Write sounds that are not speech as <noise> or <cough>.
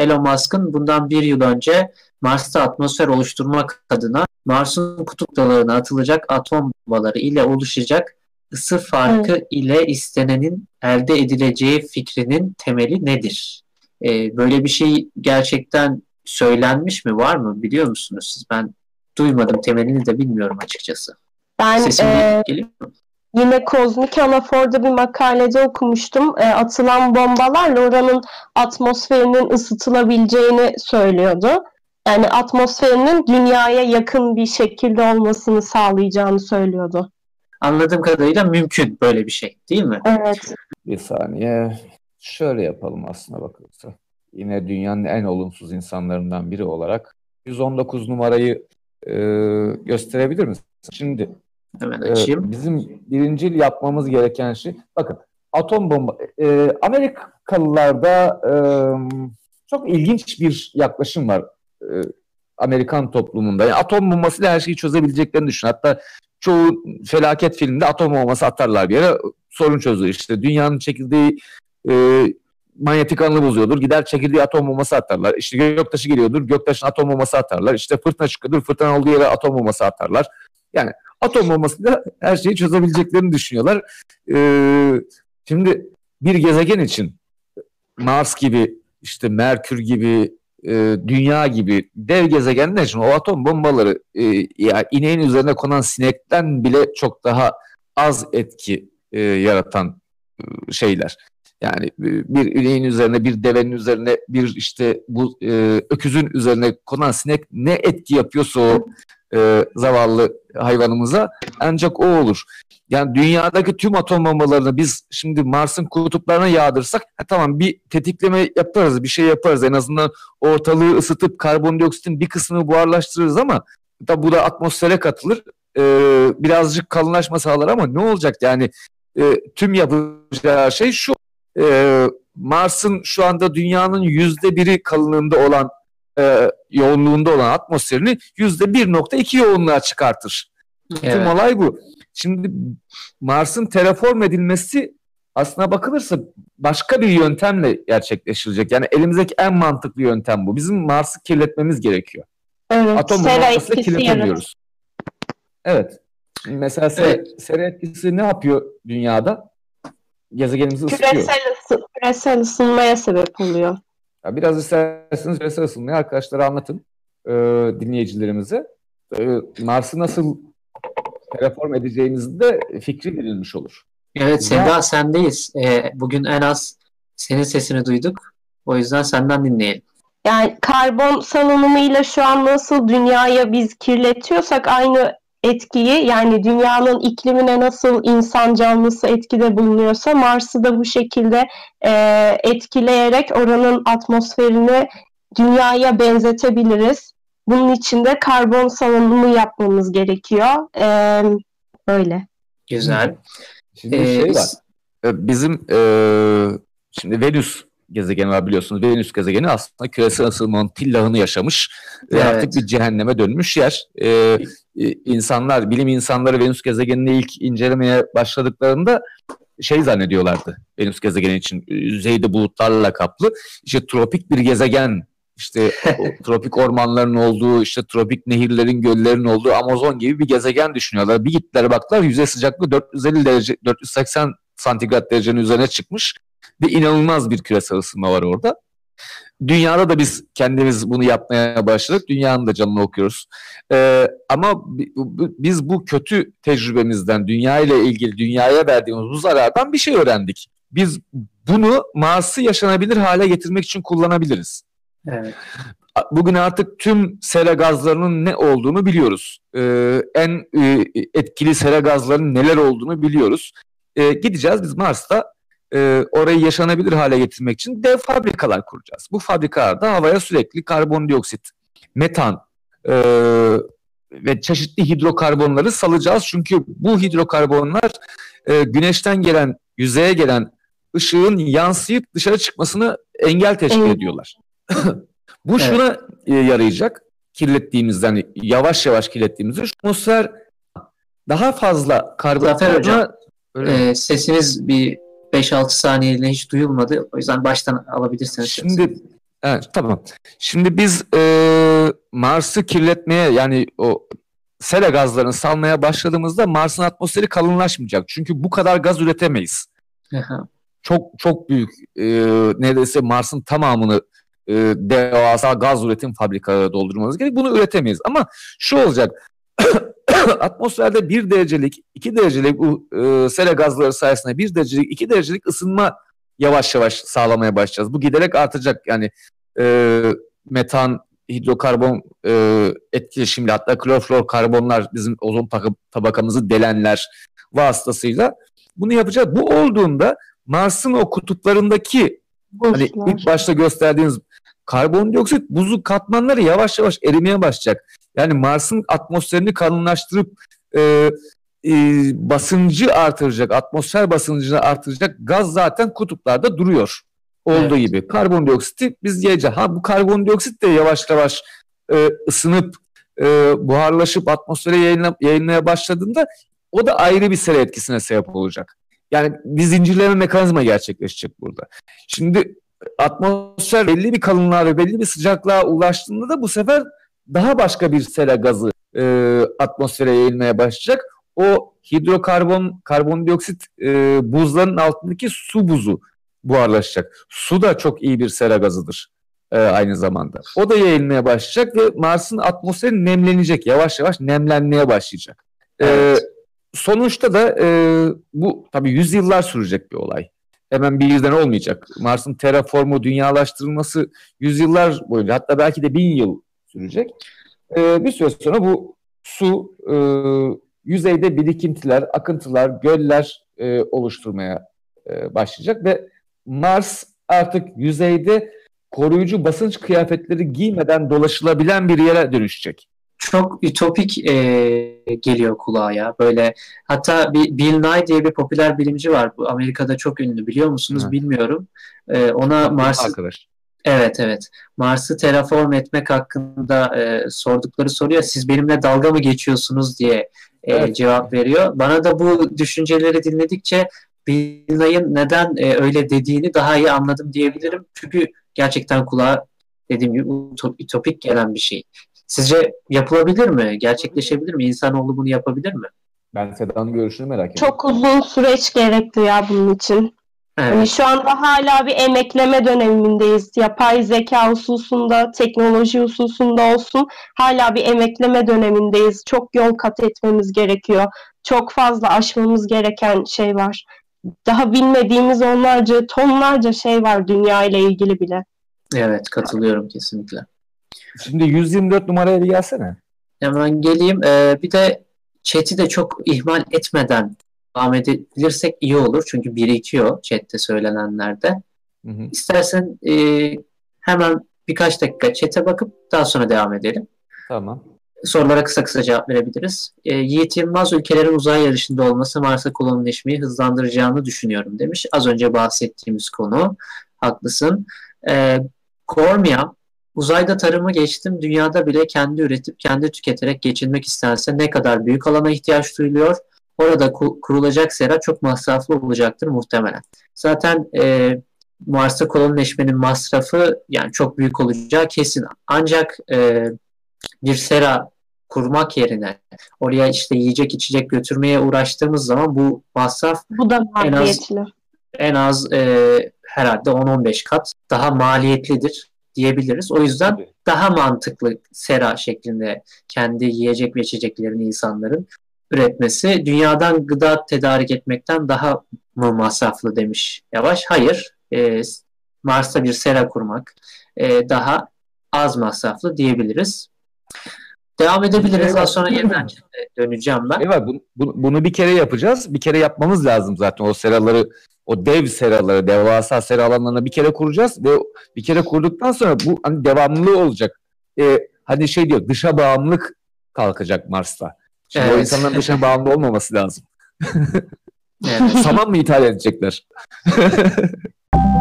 Elon Musk'ın bundan bir yıl önce Mars'ta atmosfer oluşturmak adına Mars'ın kutup dalağına atılacak atom bombaları ile oluşacak ısı farkı evet. ile istenenin elde edileceği fikrinin temeli nedir? Ee, böyle bir şey gerçekten söylenmiş mi? Var mı? Biliyor musunuz siz? Ben duymadım. Temelini de bilmiyorum açıkçası. Ben Sesim e, yine kozmik anaforda bir makalede okumuştum. E, atılan bombalarla oranın atmosferinin ısıtılabileceğini söylüyordu. Yani atmosferinin dünyaya yakın bir şekilde olmasını sağlayacağını söylüyordu. Anladığım kadarıyla mümkün böyle bir şey değil mi? Evet. Bir saniye. Şöyle yapalım aslında bakılırsa. Yine dünyanın en olumsuz insanlarından biri olarak 119 numarayı e, gösterebilir misin? Şimdi Hemen açayım. E, bizim birincil yapmamız gereken şey bakın atom bomba e, Amerikalılarda e, çok ilginç bir yaklaşım var e, Amerikan toplumunda. Yani atom bombasıyla her şeyi çözebileceklerini düşün. Hatta çoğu felaket filmde atom bombası atarlar bir yere sorun çözülür. İşte dünyanın çekildiği e, manyetik alanı bozuyordur. Gider çekildiği atom bombası atarlar. İşte göktaşı geliyordur. Göktaşın atom bombası atarlar. İşte fırtına çıkıyordur. Fırtına olduğu yere atom bombası atarlar. Yani atom bombasıyla her şeyi çözebileceklerini düşünüyorlar. Ee, şimdi bir gezegen için Mars gibi işte Merkür gibi e, dünya gibi dev gezegenler için o atom bombaları e, yani ineğin üzerine konan sinekten bile çok daha az etki e, yaratan e, şeyler. Yani e, bir ineğin üzerine, bir devenin üzerine, bir işte bu e, öküzün üzerine konan sinek ne etki yapıyorsa o e, zavallı hayvanımıza ancak o olur. Yani dünyadaki tüm atom bombalarını biz şimdi Mars'ın kutuplarına yağdırsak ha, tamam bir tetikleme yaparız, bir şey yaparız. En azından ortalığı ısıtıp karbondioksitin bir kısmını buharlaştırırız ama tabi bu da atmosfere katılır. E, birazcık kalınlaşma sağlar ama ne olacak yani e, tüm yapacağı şey şu e, Mars'ın şu anda dünyanın yüzde biri kalınlığında olan e, yoğunluğunda olan atmosferini yüzde 1.2 yoğunluğa çıkartır. Evet. Tüm olay bu. Şimdi Mars'ın terraform edilmesi aslına bakılırsa başka bir yöntemle gerçekleşilecek. Yani elimizdeki en mantıklı yöntem bu. Bizim Mars'ı kirletmemiz gerekiyor. Evet, Atom bombasıyla kirletemiyoruz. Evet. Mesela sera, evet. sera etkisi ne yapıyor dünyada? Gezegenimizi ısıtıyor. Küresel, ısı, küresel ısınmaya sebep oluyor. Ya biraz isterseniz küresel ısınmayı arkadaşlara anlatın e, dinleyicilerimize. E, Mars'ı nasıl reform edeceğinizde de fikri verilmiş olur. Evet Seda sendeyiz. E, bugün en az senin sesini duyduk. O yüzden senden dinleyelim. Yani karbon salınımıyla şu an nasıl dünyaya biz kirletiyorsak aynı etkiyi yani dünyanın iklimine nasıl insan canlısı etkide bulunuyorsa Mars'ı da bu şekilde e, etkileyerek oranın atmosferini dünyaya benzetebiliriz. Bunun için de karbon salınımı yapmamız gerekiyor. E, öyle. Güzel. Şimdi ee, şey var. E, bizim e, şimdi Venüs gezegeni var biliyorsunuz. Venüs gezegeni aslında küresel ısınmanın tillahını yaşamış evet. ve artık bir cehenneme dönmüş yer. Ee, insanlar, bilim insanları Venüs gezegenini ilk incelemeye başladıklarında şey zannediyorlardı Venüs gezegeni için yüzeyde bulutlarla kaplı. İşte tropik bir gezegen işte <laughs> tropik ormanların olduğu, işte tropik nehirlerin, göllerin olduğu Amazon gibi bir gezegen düşünüyorlar. Bir gittiler baktılar yüzey sıcaklığı 450 derece, 480 santigrat derecenin üzerine çıkmış ve inanılmaz bir küresel ısınma var orada. Dünyada da biz kendimiz bunu yapmaya başladık. Dünyanın da canını okuyoruz. Ee, ama biz bu kötü tecrübemizden, dünya ile ilgili dünyaya verdiğimiz bu zarardan bir şey öğrendik. Biz bunu Mars'ı yaşanabilir hale getirmek için kullanabiliriz. Evet. Bugün artık tüm sera gazlarının ne olduğunu biliyoruz. Ee, en e, etkili sera gazlarının neler olduğunu biliyoruz. Ee, gideceğiz biz Mars'ta e, orayı yaşanabilir hale getirmek için dev fabrikalar kuracağız. Bu fabrikalarda havaya sürekli karbondioksit, metan e, ve çeşitli hidrokarbonları salacağız. Çünkü bu hidrokarbonlar e, güneşten gelen, yüzeye gelen ışığın yansıyıp dışarı çıkmasını engel teşkil ediyorlar. <laughs> bu evet. şuna e, yarayacak. Kirlettiğimizden yavaş yavaş kirlettiğimizde atmosfer daha fazla karbon e, sesiniz bir 5-6 saniyeliğine hiç duyulmadı. O yüzden baştan alabilirsiniz. Şimdi Evet tamam. Şimdi biz e, Mars'ı kirletmeye yani o sera gazlarını salmaya başladığımızda Mars'ın atmosferi kalınlaşmayacak. Çünkü bu kadar gaz üretemeyiz. çok çok büyük e, neredeyse Mars'ın tamamını e, devasa gaz üretim fabrikaları doldurmanız gerek. Bunu üretemeyiz. Ama şu olacak. <coughs> atmosferde bir derecelik, iki derecelik bu e, sera gazları sayesinde bir derecelik, iki derecelik ısınma yavaş yavaş sağlamaya başlayacağız. Bu giderek artacak. Yani e, metan, hidrokarbon e, etkileşimli hatta klorflorkarbonlar bizim ozon tabakamızı delenler vasıtasıyla bunu yapacağız. Bu olduğunda Mars'ın o kutuplarındaki hani ilk başta gösterdiğiniz karbondioksit buzu katmanları yavaş yavaş erimeye başlayacak. Yani Mars'ın atmosferini kalınlaştırıp e, e, basıncı artıracak, atmosfer basıncını artıracak gaz zaten kutuplarda duruyor. Olduğu evet. gibi. Karbondioksiti biz yiyeceğiz. Ha bu karbondioksit de yavaş yavaş e, ısınıp e, buharlaşıp atmosfere yayınla, yayınlamaya başladığında o da ayrı bir sera etkisine sebep olacak. Yani bir zincirleme mekanizma gerçekleşecek burada. Şimdi atmosfer belli bir kalınlığa ve belli bir sıcaklığa ulaştığında da bu sefer daha başka bir sera gazı e, atmosfere yayılmaya başlayacak. O hidrokarbon, karbondioksit e, buzların altındaki su buzu buharlaşacak. Su da çok iyi bir sera gazıdır e, aynı zamanda. O da yayılmaya başlayacak ve Mars'ın atmosferi nemlenecek. Yavaş yavaş nemlenmeye başlayacak. E, evet. E, sonuçta da e, bu tabii yüzyıllar sürecek bir olay. Hemen bir yüzden olmayacak. Mars'ın terraformu, dünyalaştırılması yüzyıllar boyunca hatta belki de bin yıl sürecek. E, bir süre sonra bu su e, yüzeyde birikintiler, akıntılar, göller e, oluşturmaya e, başlayacak ve Mars artık yüzeyde koruyucu basınç kıyafetleri giymeden dolaşılabilen bir yere dönüşecek. Çok ütopik e, geliyor kulağa ya. Böyle hatta bir Bill Nye diye bir popüler bilimci var. Bu Amerika'da çok ünlü biliyor musunuz Hı. bilmiyorum. E, ona Mars arkadaş. Evet evet. Mars'ı terraform etmek hakkında e, sordukları soruyor. Siz benimle dalga mı geçiyorsunuz diye e, evet. cevap veriyor. Bana da bu düşünceleri dinledikçe Bilay'ın neden e, öyle dediğini daha iyi anladım diyebilirim. Çünkü gerçekten kulağa dediğim gibi ütopik gelen bir şey. Sizce yapılabilir mi? Gerçekleşebilir mi? İnsanoğlu bunu yapabilir mi? Ben Seda'nın görüşünü merak ediyorum. Çok uzun süreç gerekli ya bunun için. Evet. Yani şu anda hala bir emekleme dönemindeyiz. Yapay zeka hususunda, teknoloji hususunda olsun hala bir emekleme dönemindeyiz. Çok yol kat etmemiz gerekiyor. Çok fazla aşmamız gereken şey var daha bilmediğimiz onlarca, tonlarca şey var dünya ile ilgili bile. Evet, katılıyorum kesinlikle. Şimdi 124 numaraya bir gelsene. Hemen geleyim. Ee, bir de chat'i de çok ihmal etmeden devam edebilirsek iyi olur. Çünkü birikiyor chat'te söylenenlerde. Hı hı. İstersen e, hemen birkaç dakika chat'e bakıp daha sonra devam edelim. Tamam sorulara kısa kısa cevap verebiliriz. E, Yiğit Yılmaz ülkelerin uzay yarışında olması Mars'a kolonileşmeyi hızlandıracağını düşünüyorum demiş. Az önce bahsettiğimiz konu. Haklısın. E, Kormia uzayda tarımı geçtim dünyada bile kendi üretip kendi tüketerek geçinmek istense ne kadar büyük alana ihtiyaç duyuluyor. Orada kurulacak sera çok masraflı olacaktır muhtemelen. Zaten e, Mars'a kolonileşmenin masrafı yani çok büyük olacağı kesin. Ancak e, bir sera kurmak yerine oraya işte yiyecek içecek götürmeye uğraştığımız zaman bu masraf bu da en az, en az e, herhalde 10-15 kat daha maliyetlidir diyebiliriz. O yüzden Tabii. daha mantıklı sera şeklinde kendi yiyecek ve içeceklerini insanların üretmesi dünyadan gıda tedarik etmekten daha mı masraflı demiş Yavaş. Hayır. E, Mars'ta bir sera kurmak e, daha az masraflı diyebiliriz. Devam edebiliriz. Daha sonra yeniden döneceğim ben. Evet, bunu, bunu bir kere yapacağız. Bir kere yapmamız lazım zaten o seraları o dev seraları, devasa sera alanlarına bir kere kuracağız ve bir kere kurduktan sonra bu hani devamlılığı olacak. Ee, hani şey diyor dışa bağımlılık kalkacak Mars'ta. Şimdi evet. o insanların dışa bağımlı olmaması lazım. evet. <laughs> Saman mı ithal edecekler? <laughs>